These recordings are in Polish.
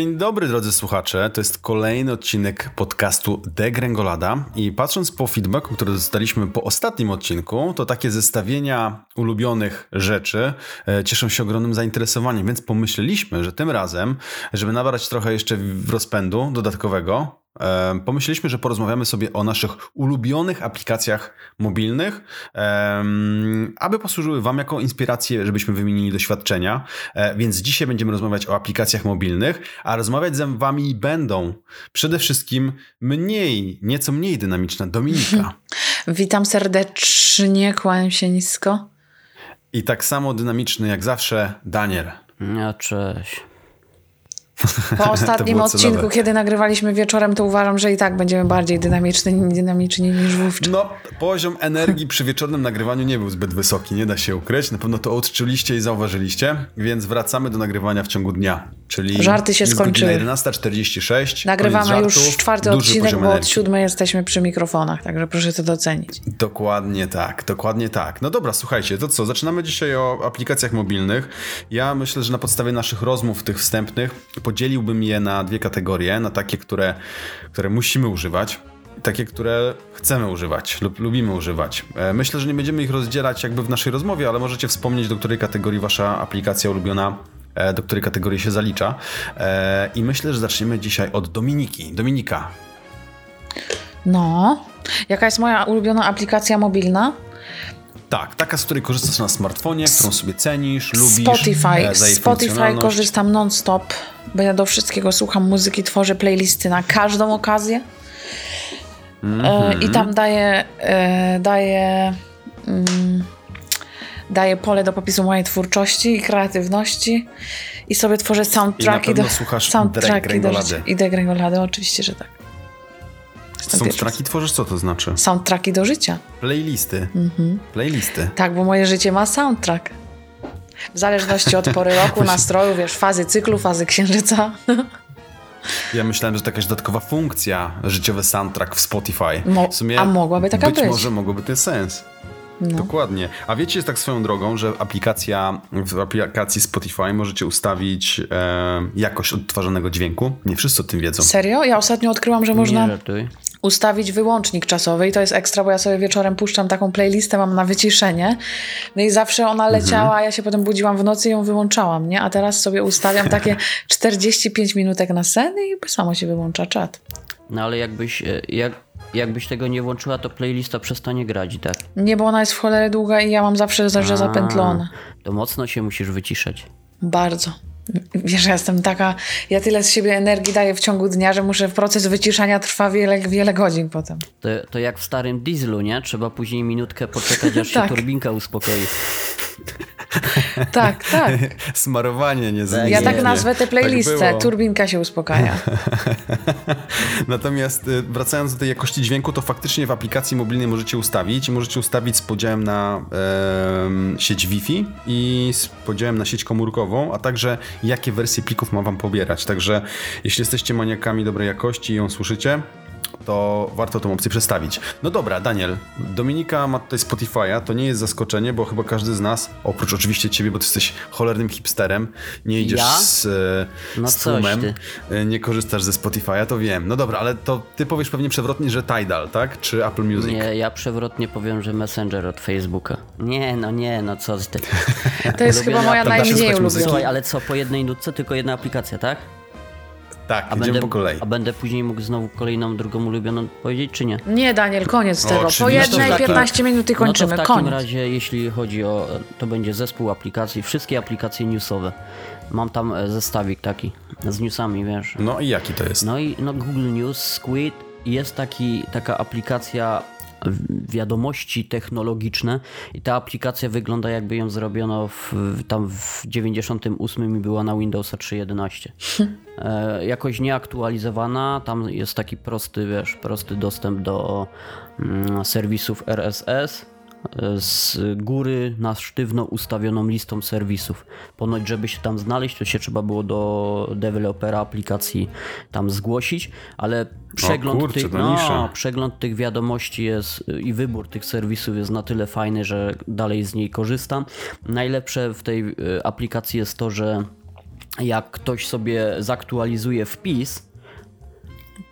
Dzień dobry drodzy słuchacze, to jest kolejny odcinek podcastu Degrengolada. I patrząc po feedbacku, który dostaliśmy po ostatnim odcinku, to takie zestawienia ulubionych rzeczy e, cieszą się ogromnym zainteresowaniem, więc pomyśleliśmy, że tym razem, żeby nabrać trochę jeszcze rozpędu dodatkowego, pomyśleliśmy, że porozmawiamy sobie o naszych ulubionych aplikacjach mobilnych, aby posłużyły Wam jako inspirację, żebyśmy wymienili doświadczenia. E, więc dzisiaj będziemy rozmawiać o aplikacjach mobilnych, a rozmawiać z Wami będą przede wszystkim mniej, nieco mniej dynamiczna Dominika. Witam serdecznie, kłaniam się nisko. I tak samo dynamiczny jak zawsze Daniel. Ja, cześć. Po ostatnim odcinku, kiedy nagrywaliśmy wieczorem, to uważam, że i tak będziemy bardziej dynamiczni, dynamiczni niż wówczas. No, poziom energii przy wieczornym nagrywaniu nie był zbyt wysoki, nie da się ukryć. Na pewno to odczuliście i zauważyliście, więc wracamy do nagrywania w ciągu dnia. Czyli Żarty się skończyły. 11.46. Nagrywamy już czwarty odcinek, bo od siódmej jesteśmy przy mikrofonach, także proszę to docenić. Dokładnie tak, dokładnie tak. No dobra, słuchajcie, to co, zaczynamy dzisiaj o aplikacjach mobilnych. Ja myślę, że na podstawie naszych rozmów tych wstępnych podzieliłbym je na dwie kategorie, na takie, które, które musimy używać takie, które chcemy używać lub lubimy używać. E, myślę, że nie będziemy ich rozdzielać jakby w naszej rozmowie, ale możecie wspomnieć, do której kategorii wasza aplikacja ulubiona e, do której kategorii się zalicza. E, I myślę, że zaczniemy dzisiaj od Dominiki. Dominika. No, jaka jest moja ulubiona aplikacja mobilna? Tak, taka, z której korzystasz na smartfonie, którą sobie cenisz, lubisz. Spotify. Spotify korzystam non-stop, bo ja do wszystkiego słucham muzyki, tworzę playlisty na każdą okazję. Mm -hmm. I tam daję, e, daję, mm, daję pole do popisu mojej twórczości i kreatywności i sobie tworzę soundtracki I do soundtracki do. I degrengolady, oczywiście, że tak. Soundtracki tworzysz? Co to znaczy? Soundtracki do życia. Playlisty. Mhm. Playlisty. Tak, bo moje życie ma soundtrack. W zależności od pory roku, nastroju, wiesz, fazy cyklu, fazy księżyca. Ja myślałem, że to jakaś dodatkowa funkcja, życiowy soundtrack w Spotify. W sumie a mogłaby taka być? Być może mogłoby ten sens. No. Dokładnie. A wiecie, jest tak swoją drogą, że aplikacja, w aplikacji Spotify możecie ustawić e, jakość odtwarzanego dźwięku. Nie wszyscy o tym wiedzą. Serio? Ja ostatnio odkryłam, że można ustawić wyłącznik czasowy i to jest ekstra, bo ja sobie wieczorem puszczam taką playlistę, mam na wyciszenie. No i zawsze ona mhm. leciała, mhm. ja się potem budziłam w nocy i ją wyłączałam, nie? A teraz sobie ustawiam takie 45 minutek na sen i samo się wyłącza czat. No ale jakbyś, e, jak, jakbyś tego nie włączyła, to playlista przestanie grać, tak? Nie, bo ona jest w cholerę długa i ja mam zawsze, zawsze zapętlone. To mocno się musisz wyciszać. Bardzo. Wiesz, ja jestem taka, ja tyle z siebie energii daję w ciągu dnia, że muszę, proces wyciszania trwa wiele, wiele godzin potem. To, to jak w starym dieslu, nie? Trzeba później minutkę poczekać, aż tak. się turbinka uspokoi. tak, tak. Smarowanie nie tak, Ja tak nazwę tę playlistę. Tak Turbinka się uspokaja. Natomiast y, wracając do tej jakości dźwięku, to faktycznie w aplikacji mobilnej możecie ustawić możecie ustawić z podziałem na e, sieć Wi-Fi i z podziałem na sieć komórkową, a także jakie wersje plików ma wam pobierać. Także jeśli jesteście maniakami dobrej jakości i ją słyszycie, to warto tą opcję przestawić. No dobra, Daniel, Dominika ma tutaj Spotify'a, to nie jest zaskoczenie, bo chyba każdy z nas, oprócz oczywiście ciebie, bo ty jesteś cholernym hipsterem, nie idziesz ja? z, no z tłumem, e, nie korzystasz ze Spotify'a, to wiem. No dobra, ale to ty powiesz pewnie przewrotnie, że Tidal, tak? Czy Apple Music? Nie, ja przewrotnie powiem, że Messenger od Facebooka. Nie, no nie, no co ty. To jest chyba moja najmniej ulubiona. Ale co, po jednej nutce tylko jedna aplikacja, tak? Tak, a idziemy będę, po kolei. A będę później mógł znowu kolejną, drugą ulubioną powiedzieć, czy nie? Nie, Daniel, koniec tego. Po jednej 15 minut i kończymy. No to w takim koniec. razie, jeśli chodzi o, to będzie zespół aplikacji, wszystkie aplikacje newsowe. Mam tam e, zestawik taki z newsami, wiesz. No i jaki to jest? No i no, Google News, Squid, jest taki, taka aplikacja wiadomości technologiczne i ta aplikacja wygląda jakby ją zrobiono w, tam w 98 i była na Windowsa 3.11. E, jakoś nieaktualizowana, tam jest taki prosty, wiesz, prosty dostęp do mm, serwisów RSS, z góry na sztywno ustawioną listą serwisów. Ponoć, żeby się tam znaleźć, to się trzeba było do dewelopera aplikacji tam zgłosić, ale przegląd, kurczę, tych, no, przegląd tych wiadomości jest i wybór tych serwisów jest na tyle fajny, że dalej z niej korzystam. Najlepsze w tej y, aplikacji jest to, że jak ktoś sobie zaktualizuje wpis,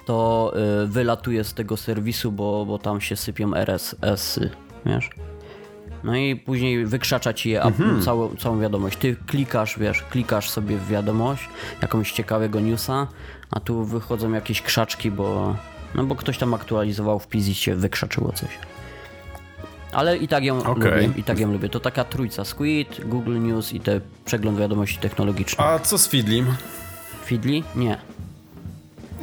to y, wylatuje z tego serwisu, bo, bo tam się sypią RSS-y, wiesz? No i później wykrzacza ci je mhm. całą, całą wiadomość. Ty klikasz, wiesz, klikasz sobie w wiadomość, jakąś ciekawego newsa, a tu wychodzą jakieś krzaczki, bo, no bo ktoś tam aktualizował wpis i się wykrzaczyło coś. Ale i tak ją okay. lubię, i tak ją lubię. To taka trójca, Squid, Google News i te przegląd wiadomości technologicznych. A co z Feedlim? Feedly? Nie.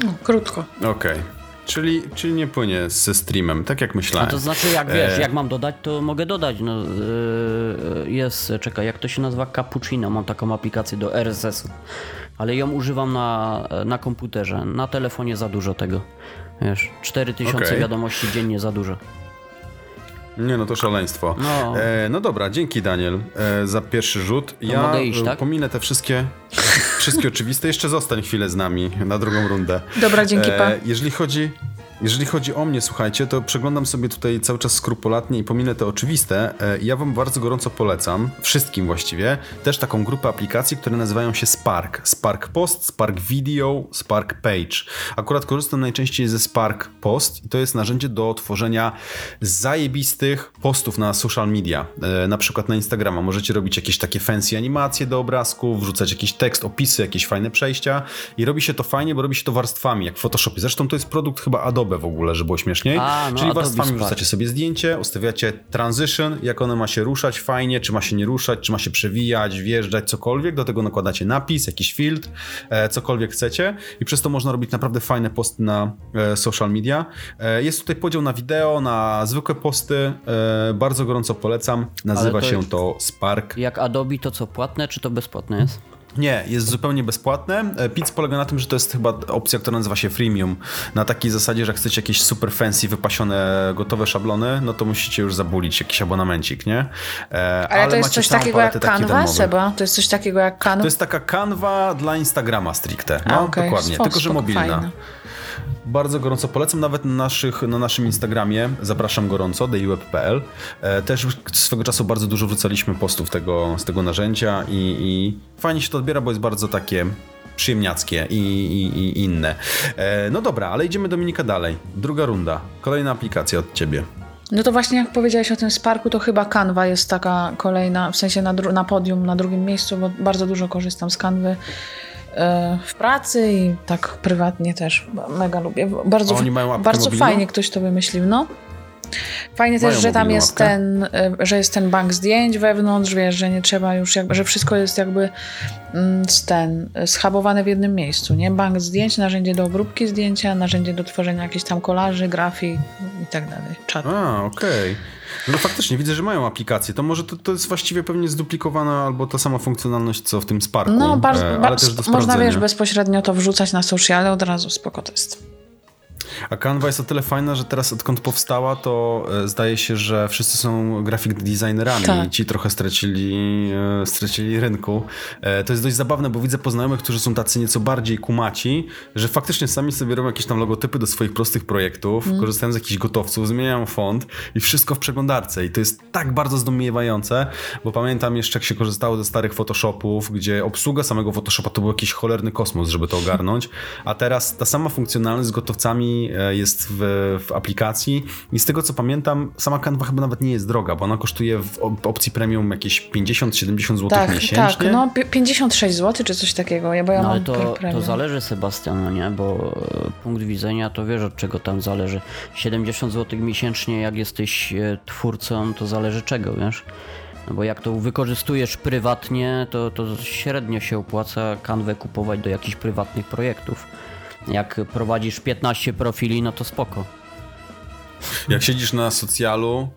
No, krótko. Okej. Okay. Czyli, czyli nie płynie ze streamem, tak jak myślałem. A to znaczy, jak wiesz, e... jak mam dodać, to mogę dodać. No, yy, jest, czekaj, jak to się nazywa? Cappuccino. Mam taką aplikację do RSS-u. Ale ją używam na, na komputerze. Na telefonie za dużo tego. Wiesz, 4000 okay. wiadomości dziennie za dużo. Nie, no to szaleństwo. No, e, no dobra, dzięki Daniel e, za pierwszy rzut. ja mogę iść, tak? pominę te wszystkie, wszystkie oczywiste. Jeszcze zostań chwilę z nami na drugą rundę. Dobra, dzięki e, pa. Jeżeli chodzi, jeżeli chodzi o mnie, słuchajcie, to przeglądam sobie tutaj cały czas skrupulatnie i pominę te oczywiste. E, ja wam bardzo gorąco polecam, wszystkim właściwie, też taką grupę aplikacji, które nazywają się Spark. Spark Post, Spark Video, Spark Page. Akurat korzystam najczęściej ze Spark Post i to jest narzędzie do tworzenia zajebistych postów na social media, e, na przykład na Instagrama. Możecie robić jakieś takie fancy animacje do obrazków, wrzucać jakiś tekst, opisy, jakieś fajne przejścia i robi się to fajnie, bo robi się to warstwami, jak w Photoshopie. Zresztą to jest produkt chyba Adobe W ogóle, żeby było śmieszniej. A, no, Czyli warstwami wrzucacie sobie zdjęcie, ustawiacie transition, jak ono ma się ruszać fajnie, czy ma się nie ruszać, czy ma się przewijać, wjeżdżać, cokolwiek. Do tego nakładacie napis, jakiś filtr, e, cokolwiek chcecie i przez to można robić naprawdę fajne posty na e, social media. E, jest tutaj podział na wideo, na zwykłe posty. E, bardzo gorąco polecam. Nazywa to się to Spark. Jak Adobe to co, płatne czy to bezpłatne jest? Nie, jest zupełnie bezpłatne. E, Pizz polega na tym, że to jest chyba opcja, która nazywa się freemium. Na takiej zasadzie, że chcecie jakieś super fancy, wypasione, gotowe szablony, no to musicie już zabulić jakiś abonamencik, nie? Ale, ale to jest coś takiego jak Canva, Seba? To jest coś takiego jak Canva? To jest taka Canva dla Instagrama stricte. No, A, okay. dokładnie. Tylko, że mobilna. Fajne. Bardzo gorąco polecam, nawet na, naszych, na naszym Instagramie, zapraszam gorąco, dayuweb.pl. E, też swego czasu bardzo dużo wrzucaliśmy postów tego, z tego narzędzia i, i fajnie się to odbiera, bo jest bardzo takie przyjemniackie i, i, i inne. E, no dobra, ale idziemy Dominika dalej. Druga runda, kolejna aplikacja od ciebie. No to właśnie jak powiedziałeś o tym Sparku, to chyba Canva jest taka kolejna, w sensie na, na podium, na drugim miejscu, bo bardzo dużo korzystam z Canvy w pracy i tak prywatnie też mega lubię. Bardzo, bardzo fajnie ktoś to wymyślił. No. Fajnie Mają też, że tam jest ten, y, że jest ten bank zdjęć wewnątrz, wiesz, że nie trzeba już jakby, że wszystko jest jakby mm, ten, schabowane w jednym miejscu, nie? Bank zdjęć, narzędzie do obróbki zdjęcia, narzędzie do tworzenia jakichś tam kolarzy, grafik i tak dalej, czat. A, okej. Okay. No faktycznie, widzę, że mają aplikację. To może to, to jest właściwie pewnie zduplikowana albo ta sama funkcjonalność, co w tym Sparku. No, bardzo, e, ale też do można, wiesz, bezpośrednio to wrzucać na sociale od razu, spoko test. A Canva jest o tyle fajna, że teraz odkąd powstała, to e, zdaje się, że wszyscy są grafik designerami tak. i ci trochę stracili, e, stracili rynku. E, to jest dość zabawne, bo widzę poznajomych, którzy są tacy nieco bardziej kumaci, że faktycznie sami sobie robią jakieś tam logotypy do swoich prostych projektów, mm. korzystają z jakichś gotowców, zmieniają font i wszystko w przeglądarce. I to jest tak bardzo zdumiewające, bo pamiętam jeszcze, jak się korzystało ze starych Photoshopów, gdzie obsługa samego Photoshopa to był jakiś cholerny kosmos, żeby to ogarnąć, a teraz ta sama funkcjonalność z gotowcami E, jest w, w, aplikacji i z tego co pamiętam, sama Canva chyba nawet nie jest droga, bo ona kosztuje w opcji premium jakieś 50-70 zł tak, miesięcznie. Tak, no 56 zł czy coś takiego, ja, bo ja no, ale to, to zależy Sebastian, no nie, bo e, punkt widzenia to wiesz od czego tam zależy. 70 zł miesięcznie jak jesteś e, twórcą, to zależy czego, wiesz? No bo jak to wykorzystujesz prywatnie, to, to średnio się opłaca kanwę kupować do jakichś prywatnych projektów. Jak prowadzisz 15 profili, no to spoko. Jak siedzisz na socjalu,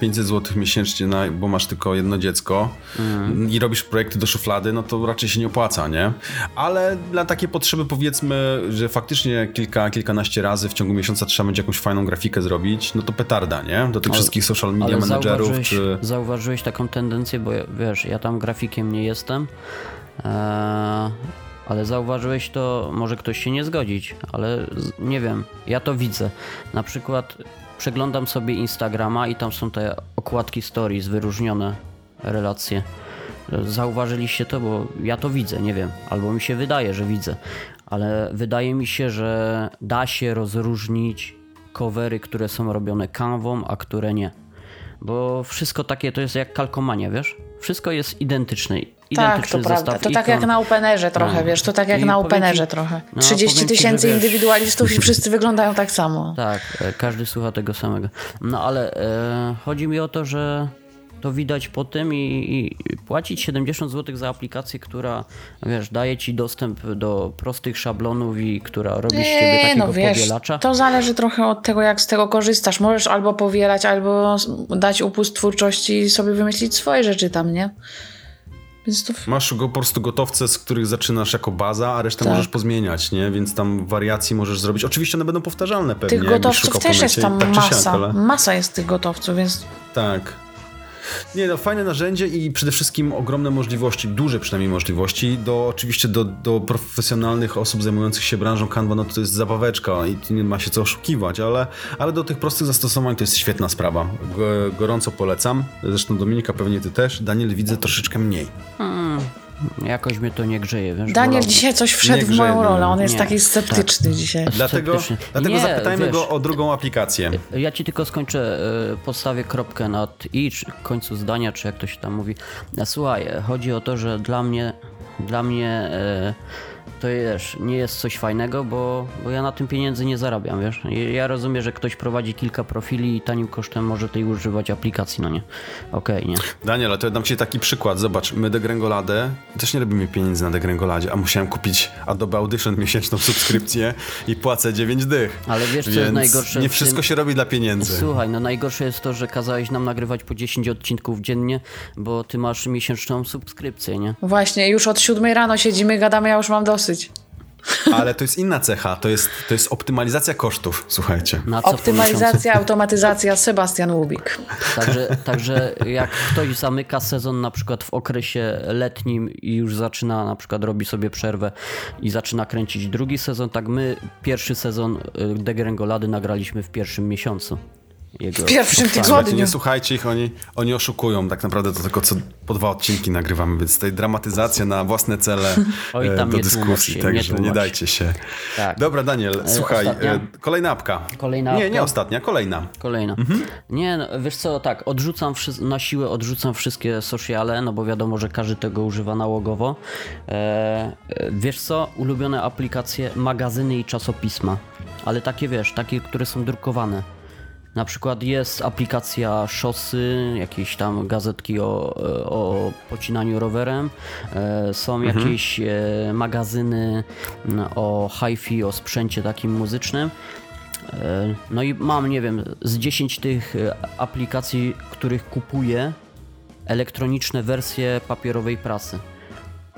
500 zł miesięcznie, na, bo masz tylko jedno dziecko mm. i robisz projekty do szuflady, no to raczej się nie opłaca, nie? Ale dla takiej potrzeby powiedzmy, że faktycznie kilka, kilkanaście razy w ciągu miesiąca trzeba będzie jakąś fajną grafikę zrobić, no to petarda, nie? Do tych ale, wszystkich social media managerów. Zauważyłeś, czy... zauważyłeś taką tendencję, bo wiesz, ja tam grafikiem nie jestem. Eee, ale zauważyłeś to, może ktoś się nie zgodzić, ale nie wiem, ja to widzę. Na przykład przeglądam sobie Instagrama i tam są te okładki stories, wyróżnione relacje. zauważyliście to, bo ja to widzę, nie wiem, albo mi się wydaje, że widzę, ale wydaje mi się, że da się rozróżnić covery, które są robione kanwą, a które nie. Bo wszystko takie to jest jak kalkomania, wiesz? Wszystko jest identyczne. Tak, to prawda. To tak jak na Openerze trochę, no. wiesz, to tak jak I na Openerze ci, trochę. 30 no, tysięcy ci, indywidualistów i wszyscy wyglądają tak samo. Tak, e, każdy słucha tego samego. No ale e, chodzi mi o to, że to widać po tym i, i, płacić 70 zł za aplikację, która wiesz, daje ci dostęp do prostych szablonów i która robi z ciebie takiego no, wiesz, powielacza. To zależy trochę od tego, jak z tego korzystasz. Możesz albo powielać, albo dać upust twórczości i sobie wymyślić swoje rzeczy tam, nie? To... Masz go po prostu gotowce, z których zaczynasz jako baza, a resztę tak. możesz pozmieniać, nie? Więc tam wariacji możesz zrobić. Oczywiście one będą powtarzalne pewnie. Tych gotowców też jest tam tak masa. Siak, ale... Masa jest tych gotowców, więc... Tak. Nie, no fajne narzędzie i przede wszystkim ogromne możliwości, duże przynajmniej możliwości, do oczywiście do, do profesjonalnych osób zajmujących się branżą Canva, no to jest zabaweczka i nie ma się co oszukiwać, ale, ale do tych prostych zastosowań to jest świetna sprawa. Gorąco polecam. Zresztą Dominika pewnie ty też. Daniel widzę troszeczkę mniej. Hmm. Jakoś mnie to nie grzeje. Wiesz, Daniel dzisiaj coś wszedł w moją rolę. On jest nie, taki sceptyczny tak. dzisiaj. Dlatego, dlatego nie, zapytajmy wiesz, go o drugą aplikację. Ja ci tylko skończę, e, podstawię kropkę nad i czy końcu zdania, czy jak to się tam mówi. Słuchaj, chodzi o to, że dla mnie, dla mnie e, to wiesz, nie jest coś fajnego, bo, bo ja na tym pieniędzy nie zarabiam, wiesz. Ja rozumiem, że ktoś prowadzi kilka profili i tanim kosztem może tej używać aplikacji, no nie. Okej, okay, nie. Daniel, to dam ci taki przykład. Zobacz, my Degrengoladę, też nie robimy pieniędzy na Degrengoladzie, a musiałem kupić Adobe Audition miesięczną subskrypcję i płacę 9 dych. Ale wiesz, co jest najgorsze? Nie wszystko się robi dla pieniędzy. Słuchaj, no najgorsze jest to, że kazałeś nam nagrywać po 10 odcinków dziennie, bo ty masz miesięczną subskrypcję, nie? Właśnie, już od 7 rano siedzimy, gadamy, ja już mam dosyć dosyć. Ale to jest inna cecha, to jest, to jest optymalizacja kosztów, słuchajcie. Optymalizacja, automatyzacja, Sebastian Łubik. Także, także jak ktoś zamyka sezon na przykład w okresie letnim i już zaczyna na przykład robi sobie przerwę i zaczyna kręcić drugi sezon, tak my pierwszy sezon y, Degrengolady nagraliśmy w pierwszym miesiącu. Jego w pierwszym tygodniu. Nie słuchajcie ich, oni, oni oszukują. Tak naprawdę to tylko co po dwa odcinki nagrywamy, więc tutaj dramatyzacja na własne cele Oj, e, do dyskusji, się, także nie, nie, dajcie się. Tak. Dobra, Daniel, e, słuchaj, ostatnia? E, kolejna apka. Kolejna Nie, nie ostatnia, kolejna. Kolejna. Mhm. Nie, no, wiesz co, tak, odrzucam na siłę odrzucam wszystkie sociale, no bo wiadomo, że każdy tego używa nałogowo. E, wiesz co, ulubione aplikacje, magazyny i czasopisma. Ale takie wiesz, takie, które są drukowane. Na przykład jest aplikacja Szosy, jakieś tam gazetki o, o pocinaniu rowerem. E, są mhm. jakieś e, magazyny o hi-fi, o sprzęcie takim muzycznym. E, no i mam, nie wiem, z 10 tych aplikacji, których kupuję, elektroniczne wersje papierowej prasy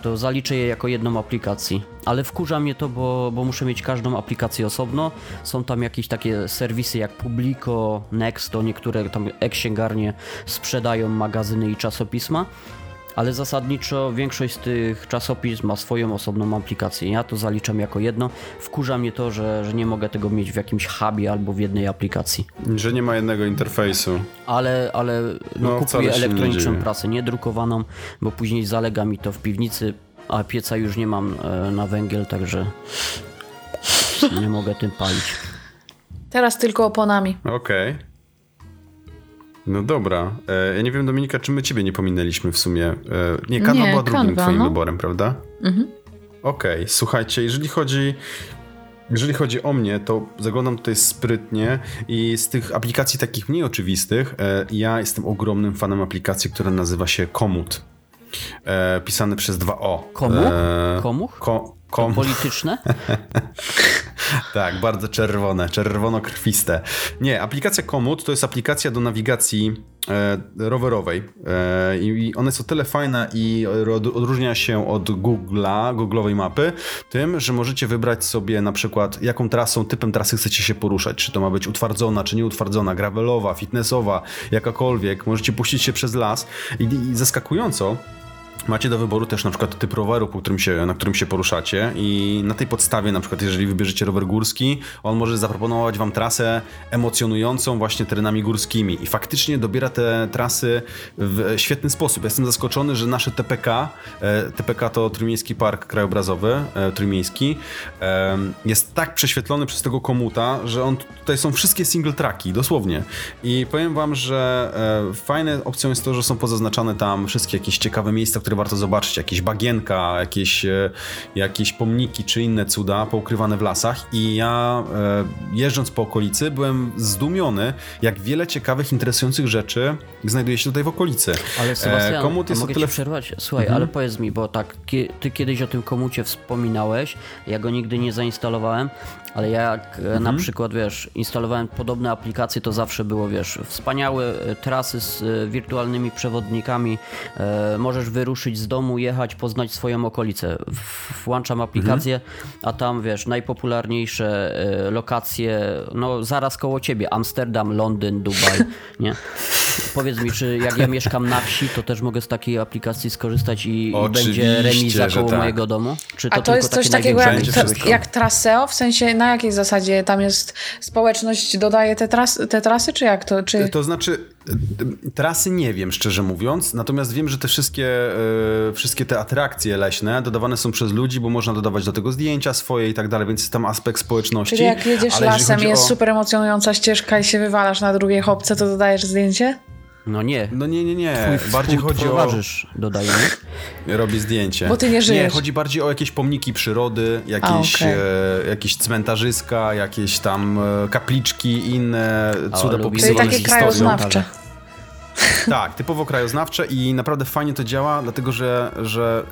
to zaliczę je jako jedną aplikacji. Ale wkurza mnie to, bo, bo muszę mieć każdą aplikację osobno. Są tam jakieś takie serwisy jak Publico, Nexto, niektóre tam e-księgarnie sprzedają magazyny i czasopisma ale zasadniczo większość z tych czasopism ma swoją osobną aplikację. Ja to zaliczam jako jedno. Wkurza mnie to, że, że nie mogę tego mieć w jakimś hubie albo w jednej aplikacji. Że nie ma jednego interfejsu. Ale, ale no, no kupuję elektroniczną prasę, niedrukowaną, bo później zalega mi to w piwnicy, a pieca już nie mam e, na węgiel, także nie mogę tym palić. Teraz tylko oponami. Okej. Okay. No dobra. E, ja nie wiem, Dominika, czy my ciebie nie pominęliśmy w sumie. E, nie, Canva nie, była drugim Canva, twoim no. wyborem, prawda? Mhm. Okej, okay. słuchajcie, jeżeli chodzi... Jeżeli chodzi o mnie, to zaglądam tutaj sprytnie i z tych aplikacji takich mniej oczywistych, e, ja jestem ogromnym fanem aplikacji, która nazywa się Komut. E, pisany przez dwa O. Komuch? E, Komuch? Ko Kom... Polityczne? tak, bardzo czerwone, czerwono-krwiste. Nie, aplikacja Komoot to jest aplikacja do nawigacji e, rowerowej e, i one są tyle fajne i odróżnia się od Google'a, Google'owej mapy, tym, że możecie wybrać sobie na przykład jaką trasą, typem trasy chcecie się poruszać, czy to ma być utwardzona, czy nieutwardzona, gravelowa, fitnessowa, jakakolwiek, możecie puścić się przez las i, i zaskakująco Macie do wyboru też na przykład typ roweru, po którym się, na którym się poruszacie i na tej podstawie na przykład jeżeli wybierzecie rower górski, on może zaproponować wam trasę emocjonującą właśnie terenami górskimi i faktycznie dobiera te trasy w świetny sposób. jestem zaskoczony, że nasze TPK, e, TPK to Trójmiejski Park Krajobrazowy, e, Trójmiejski, e, jest tak prześwietlony przez tego komuta, że on tutaj są wszystkie single tracki, dosłownie. I powiem wam, że fajne opcją jest to, że są pozaznaczane tam wszystkie jakieś ciekawe miejsca, które które warto zobaczyć, jakieś bagienka, jakieś, e, jakieś pomniki czy inne cuda poukrywane w lasach i ja e, jeżdżąc po okolicy byłem zdumiony, jak wiele ciekawych, interesujących rzeczy znajduje się tutaj w okolicy. Ale e, Sebastian, komut jest mogę tyle... przerwać? Słuchaj, mhm. ale powiedz mi, bo tak, ty kiedyś o tym komucie wspominałeś, ja go nigdy nie zainstalowałem, ale jak mhm. na przykład, wiesz, instalowałem podobne aplikacje, to zawsze było, wiesz, wspaniałe trasy z wirtualnymi przewodnikami, e, możesz wyruszyć ruszyć z domu, jechać, poznać swoją okolicę. Włączam aplikację, mhm. a tam wiesz, najpopularniejsze e, lokacje, no zaraz koło ciebie, Amsterdam, Londyn, Dubaj, nie? Powiedz mi, czy jak ja mieszkam na wsi, to też mogę z takiej aplikacji skorzystać i, i będzie remiza koło tak. mojego domu? Czy to A to jest coś takiego jak, jak Traseo? W sensie na jakiej zasadzie tam jest społeczność dodaje te, tras, te trasy, czy jak to? Czy... To znaczy trasy nie wiem, szczerze mówiąc, natomiast wiem, że te wszystkie, yy, wszystkie te atrakcje leśne dodawane są przez ludzi, bo można dodawać do tego zdjęcia swoje i tak dalej, więc jest tam aspekt społeczności. Czyli jak jedziesz lasem i jest o... super emocjonująca ścieżka i się wywalasz na drugiej hopce, to dodajesz zdjęcie? No nie. No nie, nie, nie. Twój, bardziej chodzi towarzysz o... dodaje. Robi zdjęcie. Bo ty nie żyjesz. Nie, chodzi bardziej o jakieś pomniki przyrody, jakieś, A, okay. e, jakieś cmentarzyska, jakieś tam e, kapliczki, inne cuda popisywane Czyli takie krajoznawcze. Tak, typowo krajoznawcze i naprawdę fajnie to działa, dlatego że, że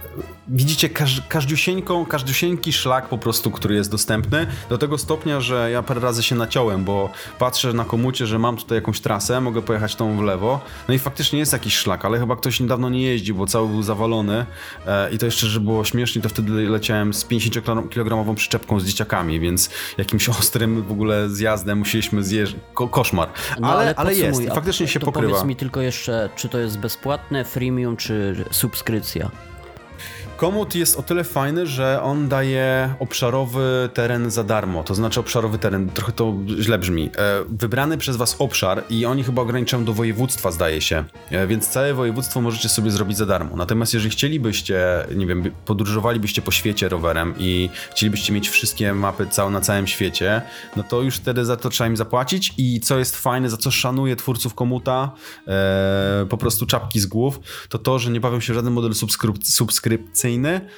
widzicie każ, każdziusieńką, każdziusieńki szlak po prostu, który jest dostępny, do tego stopnia, że ja parę razy się naciąłem, bo patrzę na komucie, że mam tutaj jakąś trasę, mogę pojechać tą w lewo, no i faktycznie jest jakiś szlak, ale chyba ktoś niedawno nie jeździł, bo cały był zawalony e, i to jeszcze, że było śmiesznie, to wtedy leciałem z 50-kilogramową przyczepką z dzieciakami, więc jakimś ostrym w ogóle zjazdem musieliśmy zjeżdżać, Ko koszmar. No, ale, ale, ale jest, faktycznie się pokrywa. Powiedz mi tylko jeszcze, czy to jest bezpłatne, freemium, czy subskrypcja? Komut jest o tyle fajny, że on daje obszarowy teren za darmo. To znaczy obszarowy teren, trochę to źle brzmi. E, wybrany przez was obszar i oni chyba ograniczają do województwa, zdaje się. E, więc całe województwo możecie sobie zrobić za darmo. Natomiast jeżeli chcielibyście, nie wiem, podróżowalibyście po świecie rowerem i chcielibyście mieć wszystkie mapy cał na całym świecie, no to już wtedy za to trzeba im zapłacić i co jest fajne, za co szanuję twórców Komuta, e, po prostu czapki z głów, to to, że nie bawią się w żaden model subskryp subskrypcyjny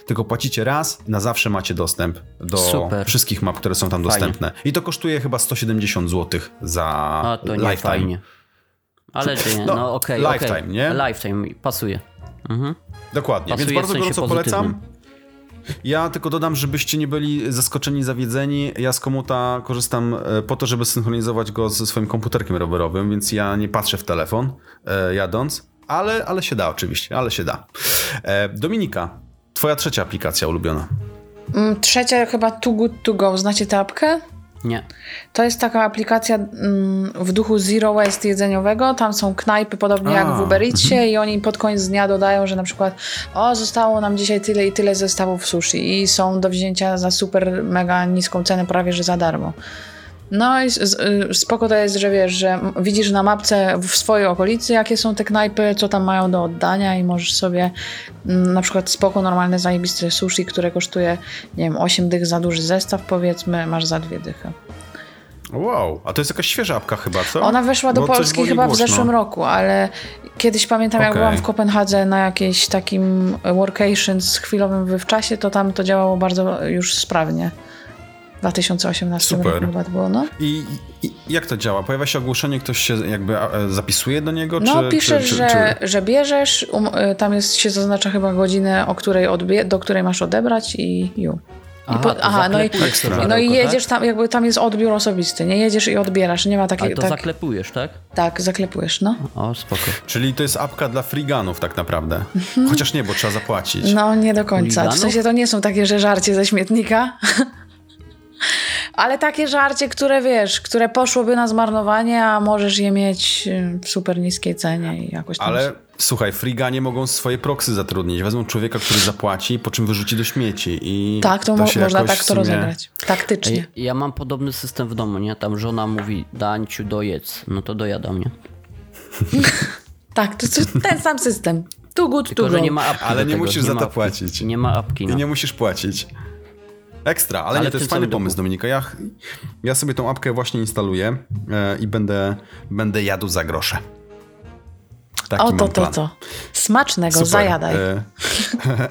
tylko płacicie raz, na zawsze macie dostęp do Super. wszystkich map, które są tam fajnie. dostępne. I to kosztuje chyba 170 zł za A, to nie lifetime. Fajnie. Ale nie, no, no okej. Okay, lifetime, okay. nie? Lifetime, pasuje. Mhm. Dokładnie, pasuje więc bardzo w gorąco polecam. Ja tylko dodam, żebyście nie byli zaskoczeni, zawiedzeni. Ja z komuta korzystam e, po to, żeby synchronizować go ze swoim komputerkiem rowerowym, więc ja nie patrzę w telefon e, jadąc, ale, ale się da oczywiście, ale się da. E, Dominika, Twoja trzecia aplikacja ulubiona. Mm, trzecia chyba Too Good To Go. Znacie tę apkę? Nie. To jest taka aplikacja mm, w duchu Zero Waste jedzeniowego. Tam są knajpy podobnie A, jak w Uber Eatsie mhm. i oni pod koniec dnia dodają, że na przykład o, zostało nam dzisiaj tyle i tyle zestawów sushi i są do wzięcia za super mega niską cenę, prawie że za darmo. No i y, spoko to jest, że wiesz, że widzisz na mapce w swojej okolicy, jakie są te knajpy, co tam mają do oddania i możesz sobie mm, na przykład spoko, normalne, zajebiste sushi, które kosztuje, nie wiem, 8 dych za duży zestaw, powiedzmy, masz za dwie dychy. Wow, a to jest jakaś świeża apka chyba, co? Ona weszła do Bo Polski chyba w zeszłym roku, ale kiedyś pamiętam, okay. jak byłam w Kopenhadze na jakimś takim workation z chwilowym wywczasie, to tam to działało bardzo już sprawnie. 2018 Super. roku chyba było, no. I, I, jak to działa? Pojawia się ogłoszenie, ktoś się jakby zapisuje do niego? No, czy, piszesz, czy, czy, że, że bierzesz, um, y, tam jest, się zaznacza chyba godzinę, o której odbie- do której masz odebrać i ju. Aha, po, aha no, i, no i jedziesz tam, jakby tam jest odbiór osobisty, nie jedziesz i odbierasz, nie ma takiego. to tak, zaklepujesz, tak? Tak, zaklepujesz, no. O, spoko. Czyli to jest apka dla friganów tak naprawdę. Mhm. Chociaż nie, bo trzeba zapłacić. No, nie do końca. W sensie to nie są takie, że żarcie ze śmietnika. Ale takie żarcie, które wiesz, które poszłoby na zmarnowanie, a możesz je mieć w super niskiej cenie i jakoś tam... Ale słuchaj, friganie mogą swoje proksy zatrudnić. Wezmą człowieka, który zapłaci, po czym wyrzuci do śmieci i... Tak, to, to mo można tak to sumie... rozegrać. Taktycznie. Ja, ja mam podobny system w domu, nie? Tam żona mówi, Dańciu, dojedz. No to dojadam, nie? tak, to ten sam system. Tu good, Tylko, tu że nie ma apki Ale nie tego. musisz nie za to płacić. Nie ma apki. No. I nie musisz płacić. Ekstra, ale, ale nie, to jest fajny pomysł, Dominika. Ja, ja sobie tą apkę właśnie instaluję e, i będę, będę jadł za grosze. Taki o, to, to, to. Smacznego, Super. zajadaj. E,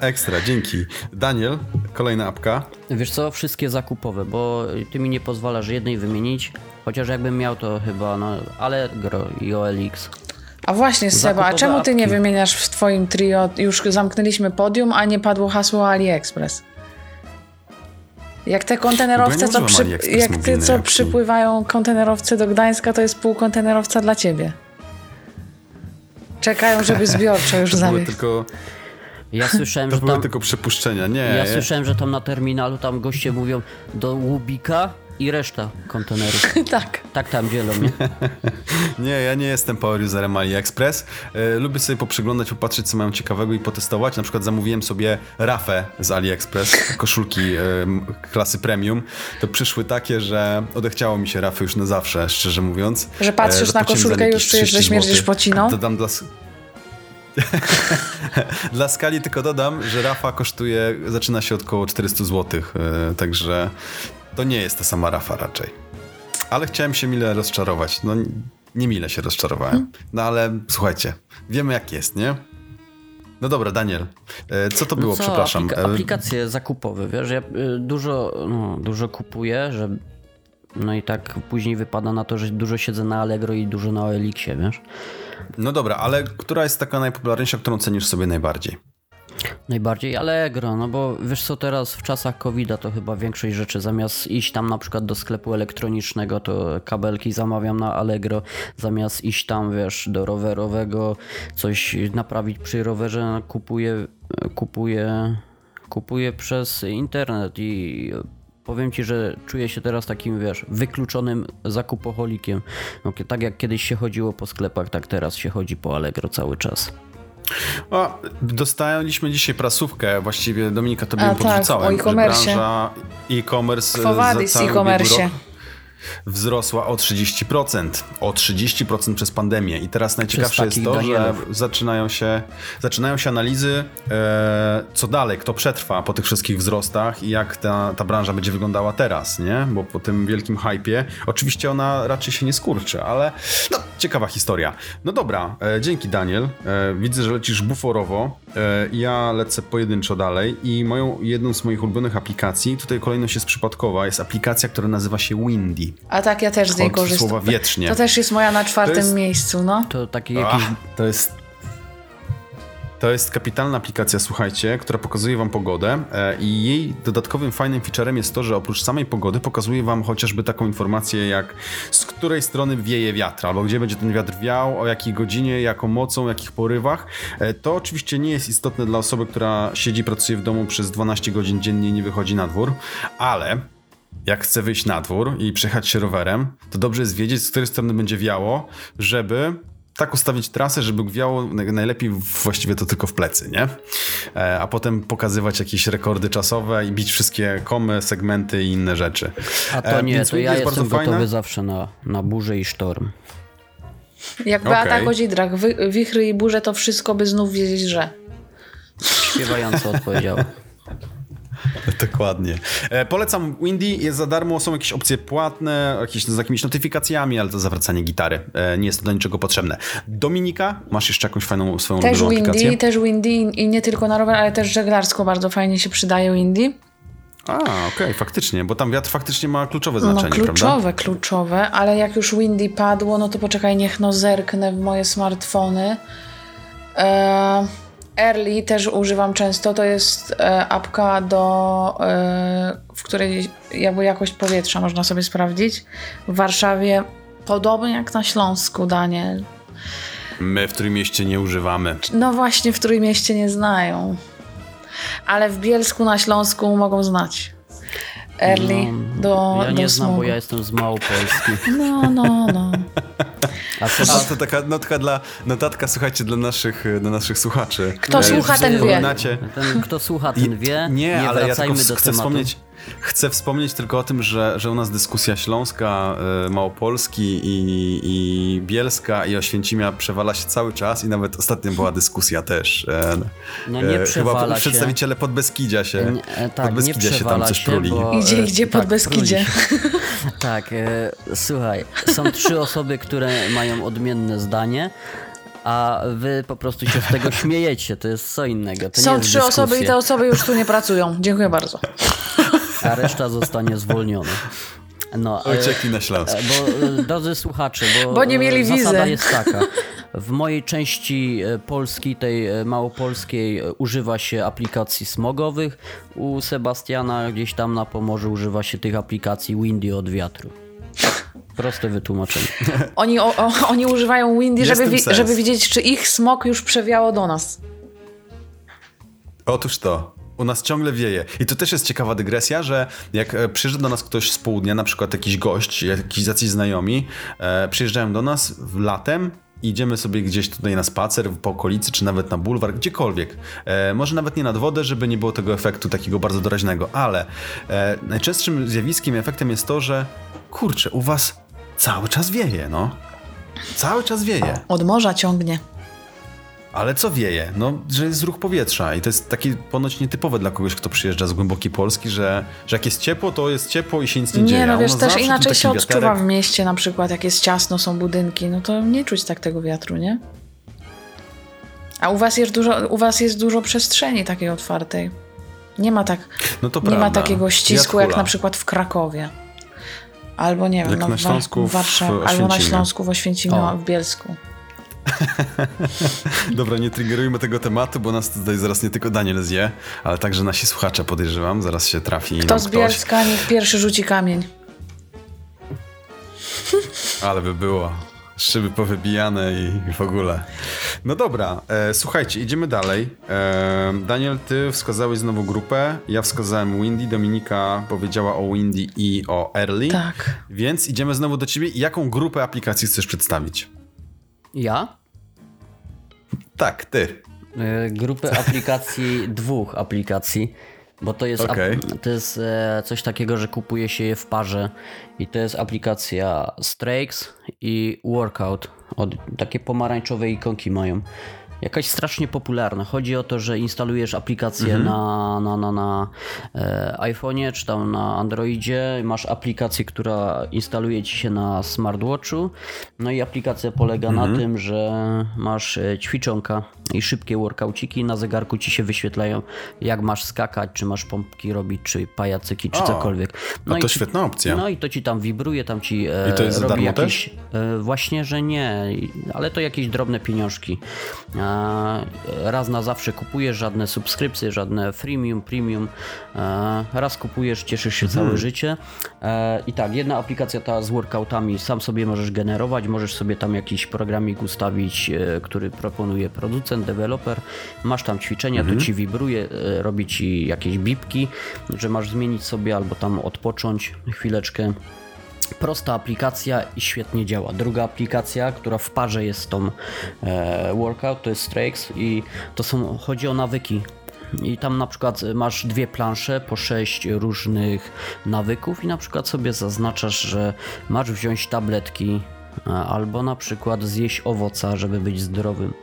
ekstra, dzięki. Daniel, kolejna apka. Wiesz co, wszystkie zakupowe, bo ty mi nie pozwalasz jednej wymienić, chociaż jakbym miał to chyba, no, Allegro i OLX. A właśnie, Seba, a czemu ty nie wymieniasz w twoim trio? Już zamknęliśmy podium, a nie padło hasło AliExpress. Jak te kontenerowce, co, przy, jak ty, co przypływają kontenerowce do Gdańska, to jest pół kontenerowca dla ciebie. Czekają, żeby zbiorczo już zawieźć. tylko... Ja słyszałem, to że tam... tylko przypuszczenia, nie. Ja słyszałem, że tam na terminalu tam goście mówią do Łubika i reszta kontenerów. tak. Tak tam dzielą, nie? nie, ja nie jestem power userem AliExpress. E, lubię sobie poprzyglądać, popatrzeć co mają ciekawego i potestować. Na przykład zamówiłem sobie rafę z AliExpress, koszulki e, klasy premium. To przyszły takie, że odechciało mi się rafy już na zawsze, szczerze mówiąc. Że patrzysz e, na koszulkę i już czujesz, że śmierdzisz pociną? Dodam dla... Dla skali tylko dodam, że Rafa kosztuje, zaczyna się od około 400 zł, także to nie jest ta sama Rafa raczej. Ale chciałem się mile rozczarować. No, nie mile się rozczarowałem. No ale słuchajcie, wiemy jak jest, nie? No dobra, Daniel, e, co to no było, co, przepraszam? Aplika e, aplikacje zakupowe, wiesz, ja dużo, no, dużo kupuję, że no i tak później wypada na to, że dużo siedzę na Allegro i dużo na OLX-ie, wiesz? No dobra, ale która jest taka najpopularniejsza, którą cenisz sobie najbardziej? Najbardziej Allegro, no bo wiesz co, teraz w czasach covid to chyba większość rzeczy zamiast iść tam na przykład do sklepu elektronicznego, to kabelki zamawiam na Allegro, zamiast iść tam, wiesz, do rowerowego, coś naprawić przy rowerze, kupuję, kupuję, kupuję przez internet i powiem ci, że czuję się teraz takim, wiesz, wykluczonym zakupoholikiem. No, tak jak kiedyś się chodziło po sklepach, tak teraz się chodzi po Allegro cały czas. O, dostaliśmy dzisiaj prasówkę, właściwie Dominika tobie ją podrzucałem. Tak, o e-commerce. e-commerce za cały e-commerce wzrosła o 30%. O 30% przez pandemię. I teraz najciekawsze jest to, że zaczynają się, zaczynają się analizy, e, co dalej, kto przetrwa po tych wszystkich wzrostach i jak ta, ta branża będzie wyglądała teraz, nie? Bo po tym wielkim hypie, oczywiście ona raczej się nie skurczy, ale no, ciekawa historia. No dobra, e, dzięki Daniel. E, widzę, że lecisz buforowo. E, ja lecę pojedynczo dalej i moją, jedną z moich ulubionych aplikacji, tutaj kolejność jest przypadkowa, jest aplikacja, która nazywa się Windy. A tak, ja też z niej korzystam. słowa wiecznie. To też jest moja na czwartym jest... miejscu, no. To taki jakiś... Ach, to jest... To jest kapitalna aplikacja, słuchajcie, która pokazuje wam pogodę e, i jej dodatkowym fajnym featurem jest to, że oprócz samej pogody pokazuje wam chociażby taką informację jak z której strony wieje wiatr, albo gdzie będzie ten wiatr wiał, o jakiej godzinie, jaką mocą, jakich porywach. E, to oczywiście nie jest istotne dla osoby, która siedzi, pracuje w domu przez 12 godzin dziennie i nie wychodzi na dwór, ale jak chcę wyjść na dwór i przejechać się rowerem, to dobrze jest wiedzieć, z której strony będzie wiało, żeby tak ustawić trasę, żeby wiało najlepiej właściwie to tylko w plecy, nie? E, a potem pokazywać jakieś rekordy czasowe i bić wszystkie komy, segmenty i inne rzeczy. A to e, nie, to ja jest jestem gotowy fajne. zawsze na, na burzę i sztorm. Jak Beata okay. Kozidrach, wichry i burze to wszystko by znów wiedzieć, że... Śpiewająco odpowiedział. Dokładnie. E, polecam Windy, jest za darmo, są jakieś opcje płatne, jakieś z jakimiś notyfikacjami, ale to zawracanie gitary. E, nie jest to do niczego potrzebne. Dominika, masz jeszcze jakąś fajną swoją też Windy, aplikację? Też Windy i nie tylko na rower, ale też żeglarsko bardzo fajnie się przydaje Windy. A, okej, okay, faktycznie, bo tam wiatr faktycznie ma kluczowe znaczenie, no, kluczowe, prawda? kluczowe, ale jak już Windy padło, no to poczekaj, niech no zerknę w moje smartfony. Eee... Early też używam często. To jest e, apka, do, e, w której jakby jakość powietrza można sobie sprawdzić. W Warszawie, podobnie jak na Śląsku, Daniel. My w Trójmieście nie używamy. No właśnie, w Trójmieście nie znają. Ale w Bielsku na Śląsku mogą znać. Early no, do Ja nie do znam, smogu. bo ja jestem z Małopolski. No, no, no. A co A to taka notka dla, notatka, słuchajcie, dla naszych, dla naszych słuchaczy. Kto E, słucha, ten wie. ten, kto słucha, ten wie. Nie, Nie, ale ja wracajmy tylko do chcę tematu. wspomnieć, chcę wspomnieć tylko o tym, że, że u nas dyskusja śląska, y, małopolski i, i bielska i oświęcimia przewala się cały czas i nawet ostatnio była dyskusja też. e, No nie e, przewala Chyba się. przedstawiciele Podbeskidzia się, Nie, e, tak, nie Podbeskidzia się tam coś się, pruli. bo- Idzie, idzie pod tak, Beskidzie. pruli się. Tak, e, słuchaj, są trzy osoby, które mają odmienne zdanie, a wy po prostu się z tego śmiejecie, to jest co innego. To nie Są jest trzy osoby i dyskusja, te osoby już tu nie pracują. Dziękuję bardzo. A reszta zostanie zwolniona. No, e, Uciekli na Śląsk. E, Bo, e, drodzy słuchacze, bo, Bo nie mieli zasada wizy. jest taka. W mojej części Polski, tej małopolskiej, używa się aplikacji smogowych. U Sebastiana gdzieś tam na Pomorzu używa się tych aplikacji Windy od wiatru. Proste wytłumaczenie. Oni, o, o, oni używają Windy, Jest żeby, wi- sens. żeby widzieć, czy ich smok już przewiało do nas. Otóż to. U nas ciągle wieje. I to też jest ciekawa dygresja, że jak e, przyjeżdża do nas ktoś z południa, na przykład jakiś gość, jakiś jacyś znajomi, e, przyjeżdżają do nas w latem, idziemy sobie gdzieś tutaj na spacer po okolicy, czy nawet na bulwar, gdziekolwiek. E, może nawet nie nad wodę, żeby nie było tego efektu takiego bardzo doraźnego, ale e, najczęstszym zjawiskiem efektem jest to, że kurczę, u was cały czas wieje, no. Cały czas wieje. Od morza ciągnie. Ale co wieje? No, że jest ruch powietrza i to jest takie ponoć nietypowe dla kogoś, kto przyjeżdża z głębokiej Polski, że, że jak jest ciepło, to jest ciepło i się nic nie, dzieje. Nie, no wiesz, też inaczej się odczuwa wiaterek. w mieście na przykład, jak jest ciasno, są budynki, no to nie czuć tak tego wiatru, nie? A u was jest dużo, u was jest dużo przestrzeni takiej otwartej. Nie ma tak, No nie ma takiego ścisku jak na przykład w Krakowie. Albo nie wiem, Jak no, na Śląsku w Warszawie, albo na. Śląsku w Oświęcimiu, w Bielsku. Dobra, nie triggerujmy tego tematu, bo nas tutaj zaraz nie tylko Daniel zje, ale także nasi słuchacze podejrzewam, zaraz się trafi Kto z. Bielska, niech pierwszy rzuci kamień. Ale by było. Szyby powybijane i, i w ogóle. No dobra, e, słuchajcie, idziemy dalej. E, Daniel, ty wskazałeś znowu grupę, ja wskazałem Windy, Dominika powiedziała o Windy i o Early. Tak. Więc idziemy znowu do ciebie. Jaką grupę aplikacji chcesz przedstawić? Ja? Tak, ty. E, Grupę aplikacji, dwóch aplikacji, bo to jest, Okej. to jest e, coś takiego, że kupuje się je w parze i to jest aplikacja Strakes i Workout. Od, takie pomarańczowe ikonki mają. Jakaś strasznie popularna. Chodzi o to, że instalujesz aplikację na, na, na, na e, iPhone'ie czy tam na Androidzie. Masz aplikację, która instaluje ci się na smartwatchu. No i aplikacja polega na tym, że masz e, ćwiczonka i szybkie workauciki. Na zegarku ci się wyświetlają, jak masz skakać, czy masz pompki robić, czy pajacyki, czy O, cokolwiek. No i to ci- świetna opcja. No i to ci tam wibruje, tam ci e, I to jest robi darmo jakieś... E, właśnie, że nie, ale to jakieś drobne pieniążki. E, raz na zawsze kupujesz, żadne subskrypcje, żadne freemium, premium. E, raz kupujesz, cieszysz się Mhm. całe życie. E, I tak, jedna aplikacja ta z workoutami sam sobie możesz generować, możesz sobie tam jakiś programik ustawić, e, który proponuje producent, deweloper. Masz tam ćwiczenia, Mhm. to ci wibruje, e, robi ci jakieś bipki, że masz zmienić sobie albo tam odpocząć chwileczkę. Prosta aplikacja i świetnie działa. Druga aplikacja, która w parze jest z tą e, workout, to jest Strakes i to są, chodzi o nawyki. I tam na przykład masz dwie plansze po sześć różnych nawyków i na przykład sobie zaznaczasz, że masz wziąć tabletki e, albo na przykład zjeść owoca, żeby być zdrowym.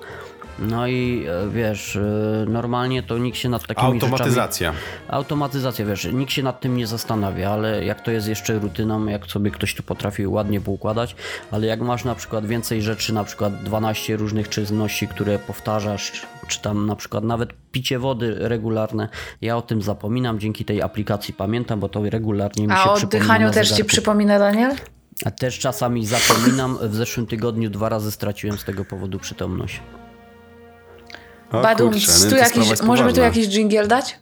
No i e, wiesz, e, normalnie to nikt się nad takimi rzeczami... Automatyzacja. Automatyzacja, wiesz, nikt się nad tym nie zastanawia, ale jak to jest jeszcze rutyną, jak sobie ktoś tu potrafi ładnie poukładać, ale jak masz na przykład więcej rzeczy, na przykład 12 różnych czynności, które powtarzasz, czy tam na przykład nawet picie wody regularne, ja o tym zapominam, dzięki tej aplikacji pamiętam, bo to regularnie mi się A o przypomina oddychaniu też ci przypomina, Daniel? A też czasami zapominam, w zeszłym tygodniu dwa razy straciłem z tego powodu przytomność. O, Badum, kurczę, no tu jakiś, możemy tu jakiś dżingiel dać?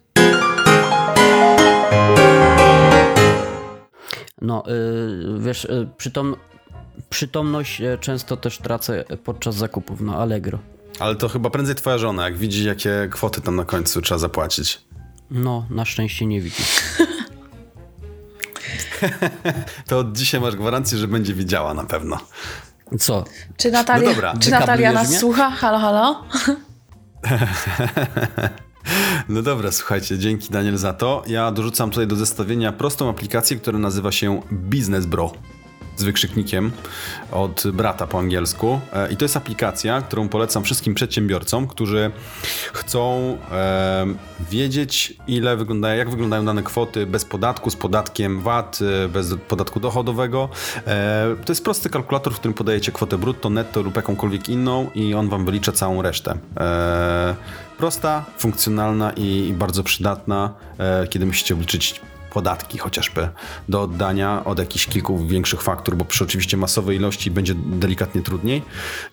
No, y, wiesz, y, przytom, przytomność y, często też tracę podczas zakupów na Allegro. Ale to chyba prędzej twoja żona, jak widzi, jakie kwoty tam na końcu trzeba zapłacić. No, na szczęście nie widzi. to od dzisiaj masz gwarancję, że będzie widziała na pewno. Co? Czy Natalia, no czy Natalia nas mnie? słucha? Halo, halo? No dobra, słuchajcie, dzięki Daniel za to. Ja dorzucam tutaj do zestawienia prostą aplikację, która nazywa się Business Bro z wykrzyknikiem od brata po angielsku. E, I to jest aplikacja, którą polecam wszystkim przedsiębiorcom, którzy chcą e, wiedzieć, ile wygląda, jak wyglądają dane kwoty bez podatku, z podatkiem VAT, e, bez podatku dochodowego. E, to jest prosty kalkulator, w którym podajecie kwotę brutto, netto lub jakąkolwiek inną i on wam wylicza całą resztę. E, prosta, funkcjonalna i, i bardzo przydatna, e, kiedy musicie obliczyć podatki chociażby do oddania od jakichś kilku większych faktur, bo przy oczywiście masowej ilości będzie delikatnie trudniej.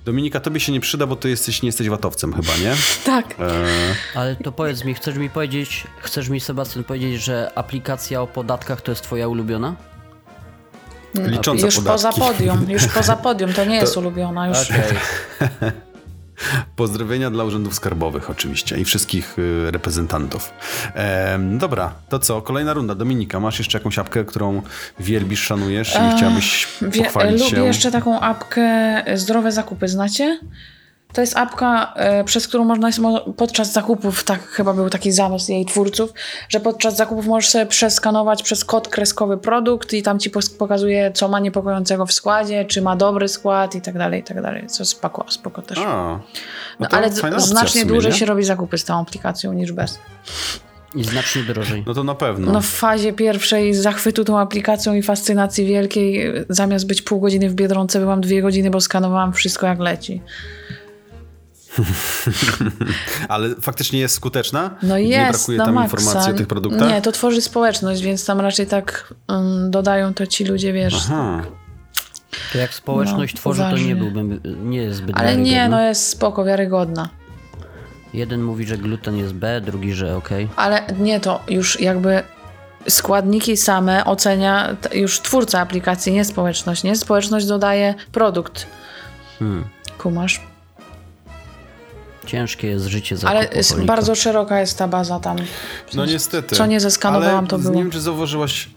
Dominika, tobie się nie przyda, bo ty jesteś, nie jesteś watowcem chyba, nie? Tak. E... Ale to powiedz mi, chcesz mi powiedzieć, chcesz mi Sebastian powiedzieć, że aplikacja o podatkach to jest twoja ulubiona? Licząca już podatki. poza podium, już poza podium, to nie to... jest ulubiona już. Okay. Pozdrowienia dla urzędów skarbowych oczywiście i wszystkich y, reprezentantów. E, dobra, to co? Kolejna runda. Dominika, masz jeszcze jakąś apkę, którą wielbisz, szanujesz i chciałabyś pochwalić lubię się? Lubię jeszcze taką apkę Zdrowe Zakupy, znacie? To jest apka, e, przez którą można podczas zakupów, tak chyba był taki zamysł jej twórców, że podczas zakupów możesz sobie przeskanować przez kod kreskowy produkt i tam ci pokazuje, co ma niepokojącego w składzie, czy ma dobry skład i tak dalej, i tak dalej. Co spoko, spoko też. A, no, no ale znacznie sumie, dłużej nie? się robi zakupy z tą aplikacją niż bez. I znacznie drożej. No to na pewno. No w fazie pierwszej zachwytu tą aplikacją i fascynacji wielkiej, zamiast być pół godziny w Biedronce, byłam dwie godziny, bo skanowałam wszystko jak leci. Ale faktycznie jest skuteczna? No jest, Nie brakuje tam maksa. informacji o tych produktach? Nie, to tworzy społeczność, więc tam raczej tak um, dodają to ci ludzie, wiesz. Aha. To jak społeczność no, tworzy, uważnie. to nie byłbym, nie jest zbyt Ale nie, no jest spoko, wiarygodna. Jeden mówi, że gluten jest B, drugi, że ok. Ale nie, to już jakby składniki same ocenia już twórca aplikacji, nie społeczność. Nie, społeczność dodaje produkt. Hmm. Kumasz? Ciężkie jest życie za Ale bardzo szeroka jest ta baza tam. no niestety. Co nie zeskanowałam, Ale to było. Nie wiem, czy zauważyłaś,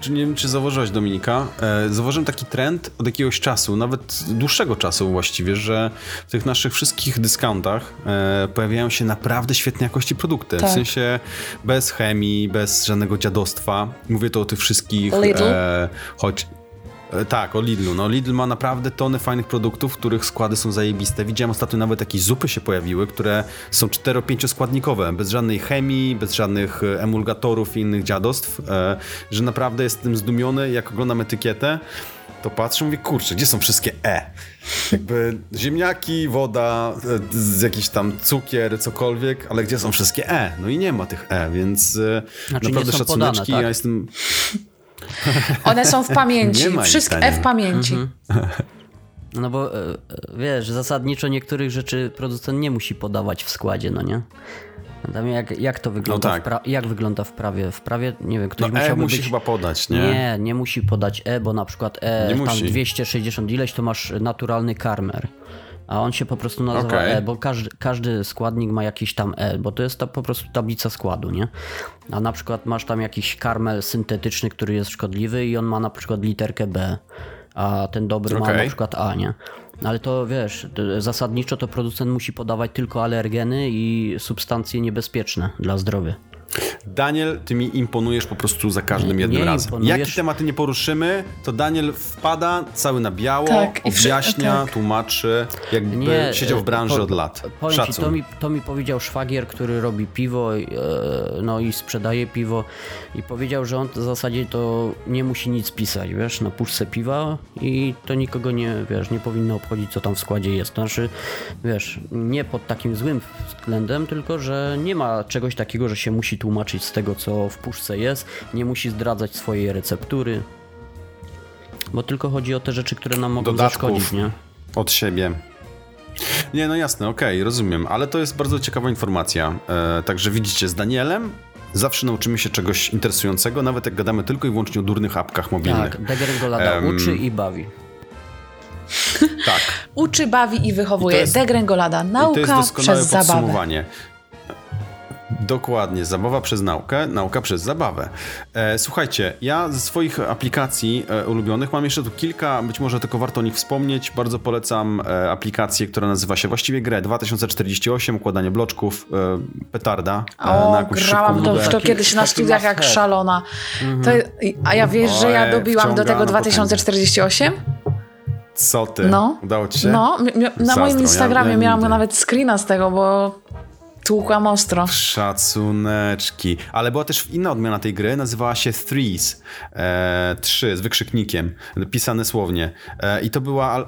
czy nie wiem, czy zauważyłaś, Dominika, e, zauważyłem taki trend od jakiegoś czasu, nawet dłuższego czasu właściwie, że w tych naszych wszystkich dyskountach e, pojawiają się naprawdę świetnej jakości produkty. Tak. W sensie bez chemii, bez żadnego dziadostwa. Mówię to o tych wszystkich... Lidl? E, choć tak, o Lidlu. No Lidl ma naprawdę tony fajnych produktów, których składy są zajebiste. Widziałem ostatnio nawet jakieś zupy się pojawiły, które są 4-5 składnikowe, bez żadnej chemii, bez żadnych e, emulgatorów i innych dziadostw, e, że naprawdę jestem zdumiony, jak oglądam etykietę, to patrzę i mówię, kurczę, gdzie są wszystkie E? Jakby ziemniaki, woda, z jakiś tam cukier, cokolwiek, ale gdzie są wszystkie E? No i nie ma tych E, więc znaczy naprawdę szacuneczki, podane, tak? ja jestem... One są w pamięci. Wszystkie F w pamięci. Mhm. No bo e, e, wiesz, zasadniczo niektórych rzeczy producent nie musi podawać w składzie, no nie? Jak, jak to wygląda? No tak. jak wygląda w prawie? W prawie, nie wiem, ktoś no musiałby E musi być... chyba podać, nie? Nie, nie musi podać E, bo na przykład E, nie tam musi. 260 ileś to masz naturalny karmer a on się po prostu nazywa okay. E, bo każdy, każdy składnik ma jakiś tam E, bo to jest ta, po prostu tablica składu, nie? A na przykład masz tam jakiś karmel syntetyczny, który jest szkodliwy i on ma na przykład literkę B, a ten dobry okay. ma na przykład A, nie? Ale to wiesz, zasadniczo to producent musi podawać tylko alergeny i substancje niebezpieczne dla zdrowia. Daniel, ty mi imponujesz po prostu za każdym jednym nie razem. Imponujesz. Jakie tematy nie poruszymy, to Daniel wpada cały na biało, tak, objaśnia, tak. tłumaczy, jakby nie, siedział w branży po, od lat. Powiem ci, to mi, to mi powiedział szwagier, który robi piwo e, no i sprzedaje piwo i powiedział, że on w zasadzie to nie musi nic pisać, wiesz, na puszce piwa i to nikogo nie, wiesz, nie powinno obchodzić, co tam w składzie jest. To znaczy, wiesz, nie pod takim złym względem, tylko, że nie ma czegoś takiego, że się musi tłumaczyć z tego, co w puszce jest, nie musi zdradzać swojej receptury, bo tylko chodzi o te rzeczy, które nam mogą Dodatków zaszkodzić, nie? Od siebie. Nie, no jasne, okej, okay, rozumiem, ale to jest bardzo ciekawa informacja. E, także widzicie, z Danielem zawsze nauczymy się czegoś interesującego, nawet jak gadamy tylko i wyłącznie o durnych apkach mobilnych. Tak, Degrengolada um, uczy i bawi. Tak. uczy, bawi i wychowuje. I jest, Degrengolada, nauka I to jest doskonałe przez podsumowanie. Zabawę. Dokładnie, zabawa przez naukę, nauka przez zabawę. E, słuchajcie, ja ze swoich aplikacji e, ulubionych mam jeszcze tu kilka, być może tylko warto o nich wspomnieć. Bardzo polecam e, aplikację, która nazywa się właściwie grę 2048, układanie bloczków, e, petarda. E, o, na grałam to, to kiedyś na studiach jak szalona. Mhm. To, a ja wiesz, że ja dobiłam do tego 2048? Co ty? No. Udało ci się? No, na moim Instagramie ja miałam nawet screena z tego, bo Tłukłam ostro. Szacuneczki. Ale była też inna odmiana tej gry, nazywała się Threes. E, trzy, z wykrzyknikiem, pisane słownie. E, I to była e,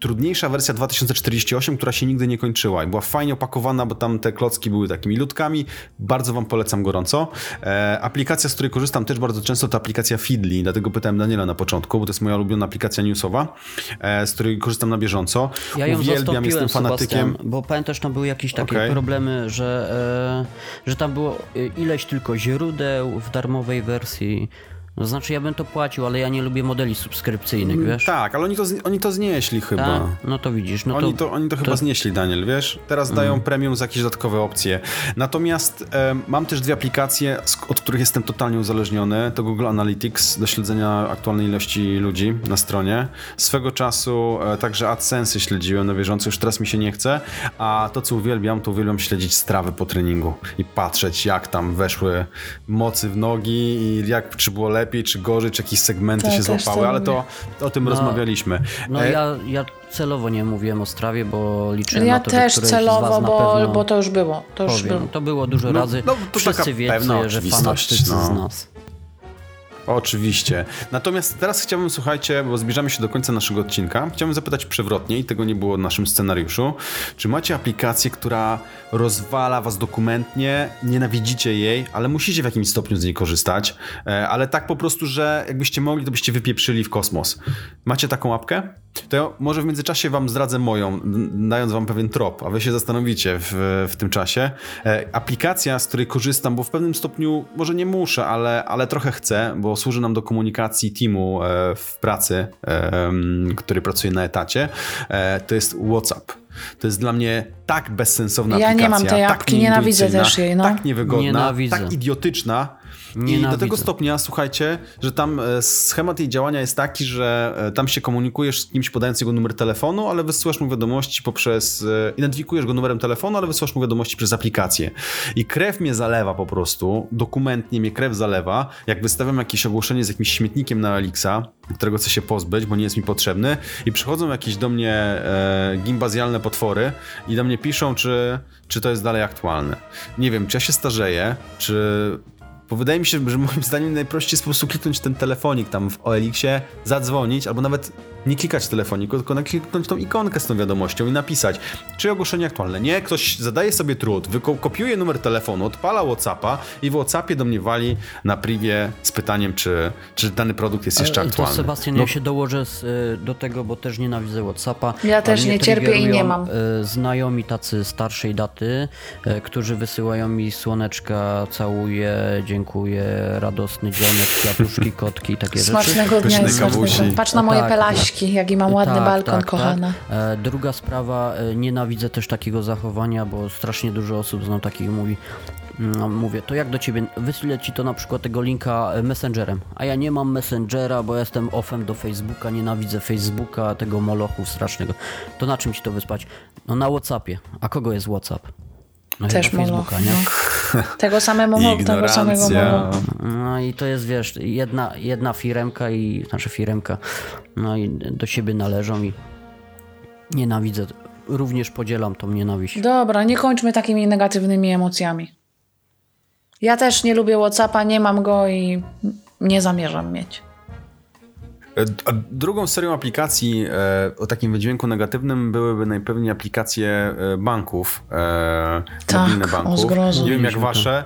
trudniejsza wersja 2048, która się nigdy nie kończyła i była fajnie opakowana, bo tam te klocki były takimi ludkami. Bardzo wam polecam gorąco. E, aplikacja, z której korzystam też bardzo często, to aplikacja Feedly, dlatego pytałem Daniela na początku, bo to jest moja ulubiona aplikacja newsowa, e, z której korzystam na bieżąco. Ja ją Uwielbiam, jestem fanatykiem. bo pamiętasz, tam były jakieś takie okay. problemy, że, e, że tam było e, ileś tylko źródeł w darmowej wersji. No znaczy ja bym to płacił, ale ja nie lubię modeli subskrypcyjnych, mm, wiesz? Tak, ale oni to, oni to znieśli chyba. Tak? No to widzisz. No oni, to, oni to, to chyba znieśli, Daniel, wiesz? Teraz mm. dają premium za jakieś dodatkowe opcje. Natomiast e, mam też dwie aplikacje, od których jestem totalnie uzależniony. To Google Analytics do śledzenia aktualnej ilości ludzi na stronie. Swego czasu e, także AdSense śledziłem na bieżąco, już teraz mi się nie chce. A to, co uwielbiam, to uwielbiam śledzić strawy po treningu i patrzeć, jak tam weszły mocy w nogi i jak, czy było lepiej lepiej, czy gorzej, czy jakieś segmenty to się złapały, ale to o tym no, rozmawialiśmy. No e... ja, ja celowo nie mówiłem o strawie, bo liczyłem ja na to, też celowo, bo, bo to już było. To, już było. to było dużo no, razy. No, to Wszyscy wiedzą, że fanatycy no. z nas. Oczywiście. Natomiast teraz chciałbym, słuchajcie, bo zbliżamy się do końca naszego odcinka, chciałbym zapytać przewrotnie, i tego nie było w naszym scenariuszu, czy macie aplikację, która rozwala was dokumentnie, nienawidzicie jej, ale musicie w jakimś stopniu z niej korzystać, e, ale tak po prostu, że jakbyście mogli, to byście wypieprzyli w kosmos. Macie taką łapkę? To ja może w międzyczasie wam zdradzę moją, dając wam pewien trop, a wy się zastanowicie w, w tym czasie. E, aplikacja, z której korzystam, bo w pewnym stopniu może nie muszę, ale, ale trochę chcę, bo służy nam do komunikacji teamu e, w pracy, który pracuje na etacie, to jest WhatsApp. To jest dla mnie tak bezsensowna ja aplikacja. Ja nie mam tej apki, tak nienawidzę też jej. No. Tak niewygodna, Nienawidzę. tak idiotyczna. I do tego stopnia, słuchajcie, że tam e, schemat jej działania jest taki, że e, tam się komunikujesz z kimś podając jego numer telefonu, ale wysyłasz mu wiadomości poprzez, e, identyfikujesz go numerem telefonu, ale wysyłasz mu wiadomości przez aplikację. I krew mnie zalewa po prostu, dokumentnie mnie krew zalewa, jak wystawiam jakieś ogłoszenie z jakimś śmietnikiem na Elixa, którego chcę się pozbyć, bo nie jest mi potrzebny i przychodzą jakieś do mnie e, gimbazjalne potwory i do mnie piszą, czy, czy to jest dalej aktualne. Nie wiem, czy ja się starzeję, czy bo wydaje mi się, że moim zdaniem najprościej jest po prostu kliknąć ten telefonik tam w OLX-ie, zadzwonić, albo nawet nie klikać telefoniku, tylko nakliknąć tą ikonkę z tą wiadomością i napisać, czy ogłoszenie aktualne. Nie, ktoś zadaje sobie trud, kopiuje numer telefonu, odpala Whatsappa i w Whatsappie do mnie wali na privie z pytaniem, czy, czy dany produkt jest jeszcze aktualny. To Sebastian, no. ja się dołożę z, y, do tego, bo też nienawidzę Whatsappa. Ja też nie cierpię i nie mam. Y, znajomi tacy starszej daty, którzy wysyłają mi słoneczka, całuję, dziękuję, radosny dzionek, kwiatuszki, kotki, takie Smacznego rzeczy. dnia i smacznego. Patrz na moje tak, pelaśki jaki mam ładny tak, balkon, tak, tak. kochana. Tak. Druga sprawa, e, nienawidzę też takiego zachowania, bo strasznie dużo osób znam takich mówi, no, mówię, to jak do ciebie, wyślę ci to na przykład tego linka e, Messengerem, a ja nie mam Messengera, bo jestem offem do Facebooka, nienawidzę Facebooka, tego molochu strasznego. To na czym ci to wyspać? No na Whatsappie. A kogo jest Whatsapp? No Też Facebooka, nie? No. Tego samego tego samego molo. No i to jest, wiesz, jedna, jedna firemka i, znaczy firemka, no i do siebie należą i nienawidzę, również podzielam tą nienawiść. Dobra, nie kończmy takimi negatywnymi emocjami. Ja też nie lubię Whatsappa, nie mam go i nie zamierzam mieć. A drugą serią aplikacji e, o takim wydźwięku negatywnym byłyby najpewniej aplikacje e, banków, e, tak, mobilne banków. Nie wiem jak wasze.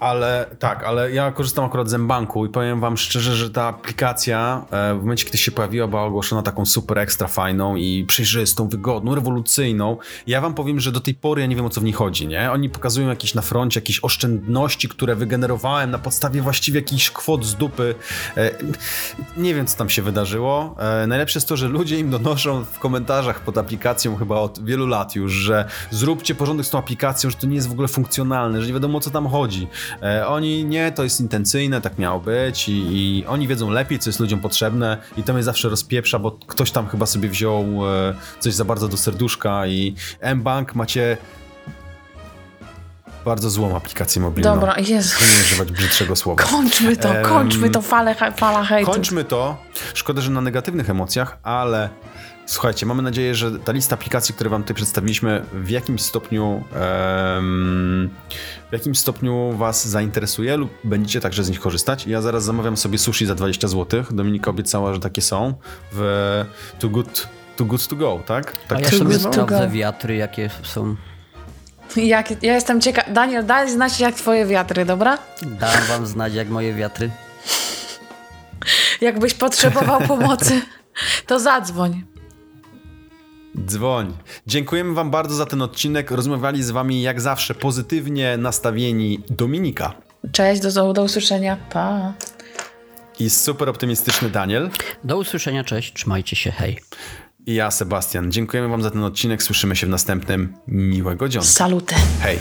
Ale tak, ale ja korzystam akurat z M-Banku i powiem wam szczerze, że ta aplikacja e, w momencie, kiedy się pojawiła, była ogłoszona taką super ekstra fajną i przejrzystą, wygodną, rewolucyjną. Ja wam powiem, że do tej pory ja nie wiem o co w niej chodzi, nie? Oni pokazują jakieś na froncie, jakieś oszczędności, które wygenerowałem na podstawie właściwie jakichś kwot z dupy. E, nie wiem, co tam się wydarzyło. E, najlepsze jest to, że ludzie im donoszą w komentarzach pod aplikacją chyba od wielu lat już, że zróbcie porządek z tą aplikacją, że to nie jest w ogóle funkcjonalne, że nie wiadomo o co tam chodzi. E, oni nie, to jest intencyjne, tak miało być i, i, oni wiedzą lepiej, co jest ludziom potrzebne i to mnie zawsze rozpieprza, bo ktoś tam chyba sobie wziął e, coś za bardzo do serduszka i M-Bank macie bardzo złą aplikację mobilną. Dobra, Jezu. Nie używać brzydszego słowa. Kończmy to, kończmy to, fale, fala hejtu. Kończmy to. Szkoda, że na negatywnych emocjach, ale Słuchajcie, mamy nadzieję, że ta lista aplikacji, które wam tutaj przedstawiliśmy, w jakimś stopniu um, w jakim stopniu was zainteresuje lub będziecie także z nich korzystać. Ja zaraz zamawiam sobie sushi za 20 zł. Dominika obiecała, że takie są w Too Good To, good to Go, tak? tak A ja sobie sprawdzę wiatry, jakie są. Jak, ja jestem ciekaw. Daniel, daj znać jak twoje wiatry, dobra? Dam wam znać jak moje wiatry. Jakbyś potrzebował pomocy, to zadzwoń. Dzwoń. Dziękujemy Wam bardzo za ten odcinek. Rozmawiali z Wami jak zawsze pozytywnie nastawieni Dominika. Cześć, do, do usłyszenia. Pa. I super optymistyczny Daniel. Do usłyszenia, cześć, trzymajcie się, hej. I ja, Sebastian. Dziękujemy Wam za ten odcinek. Słyszymy się w następnym. Miłego dzień. Saluty. Hej.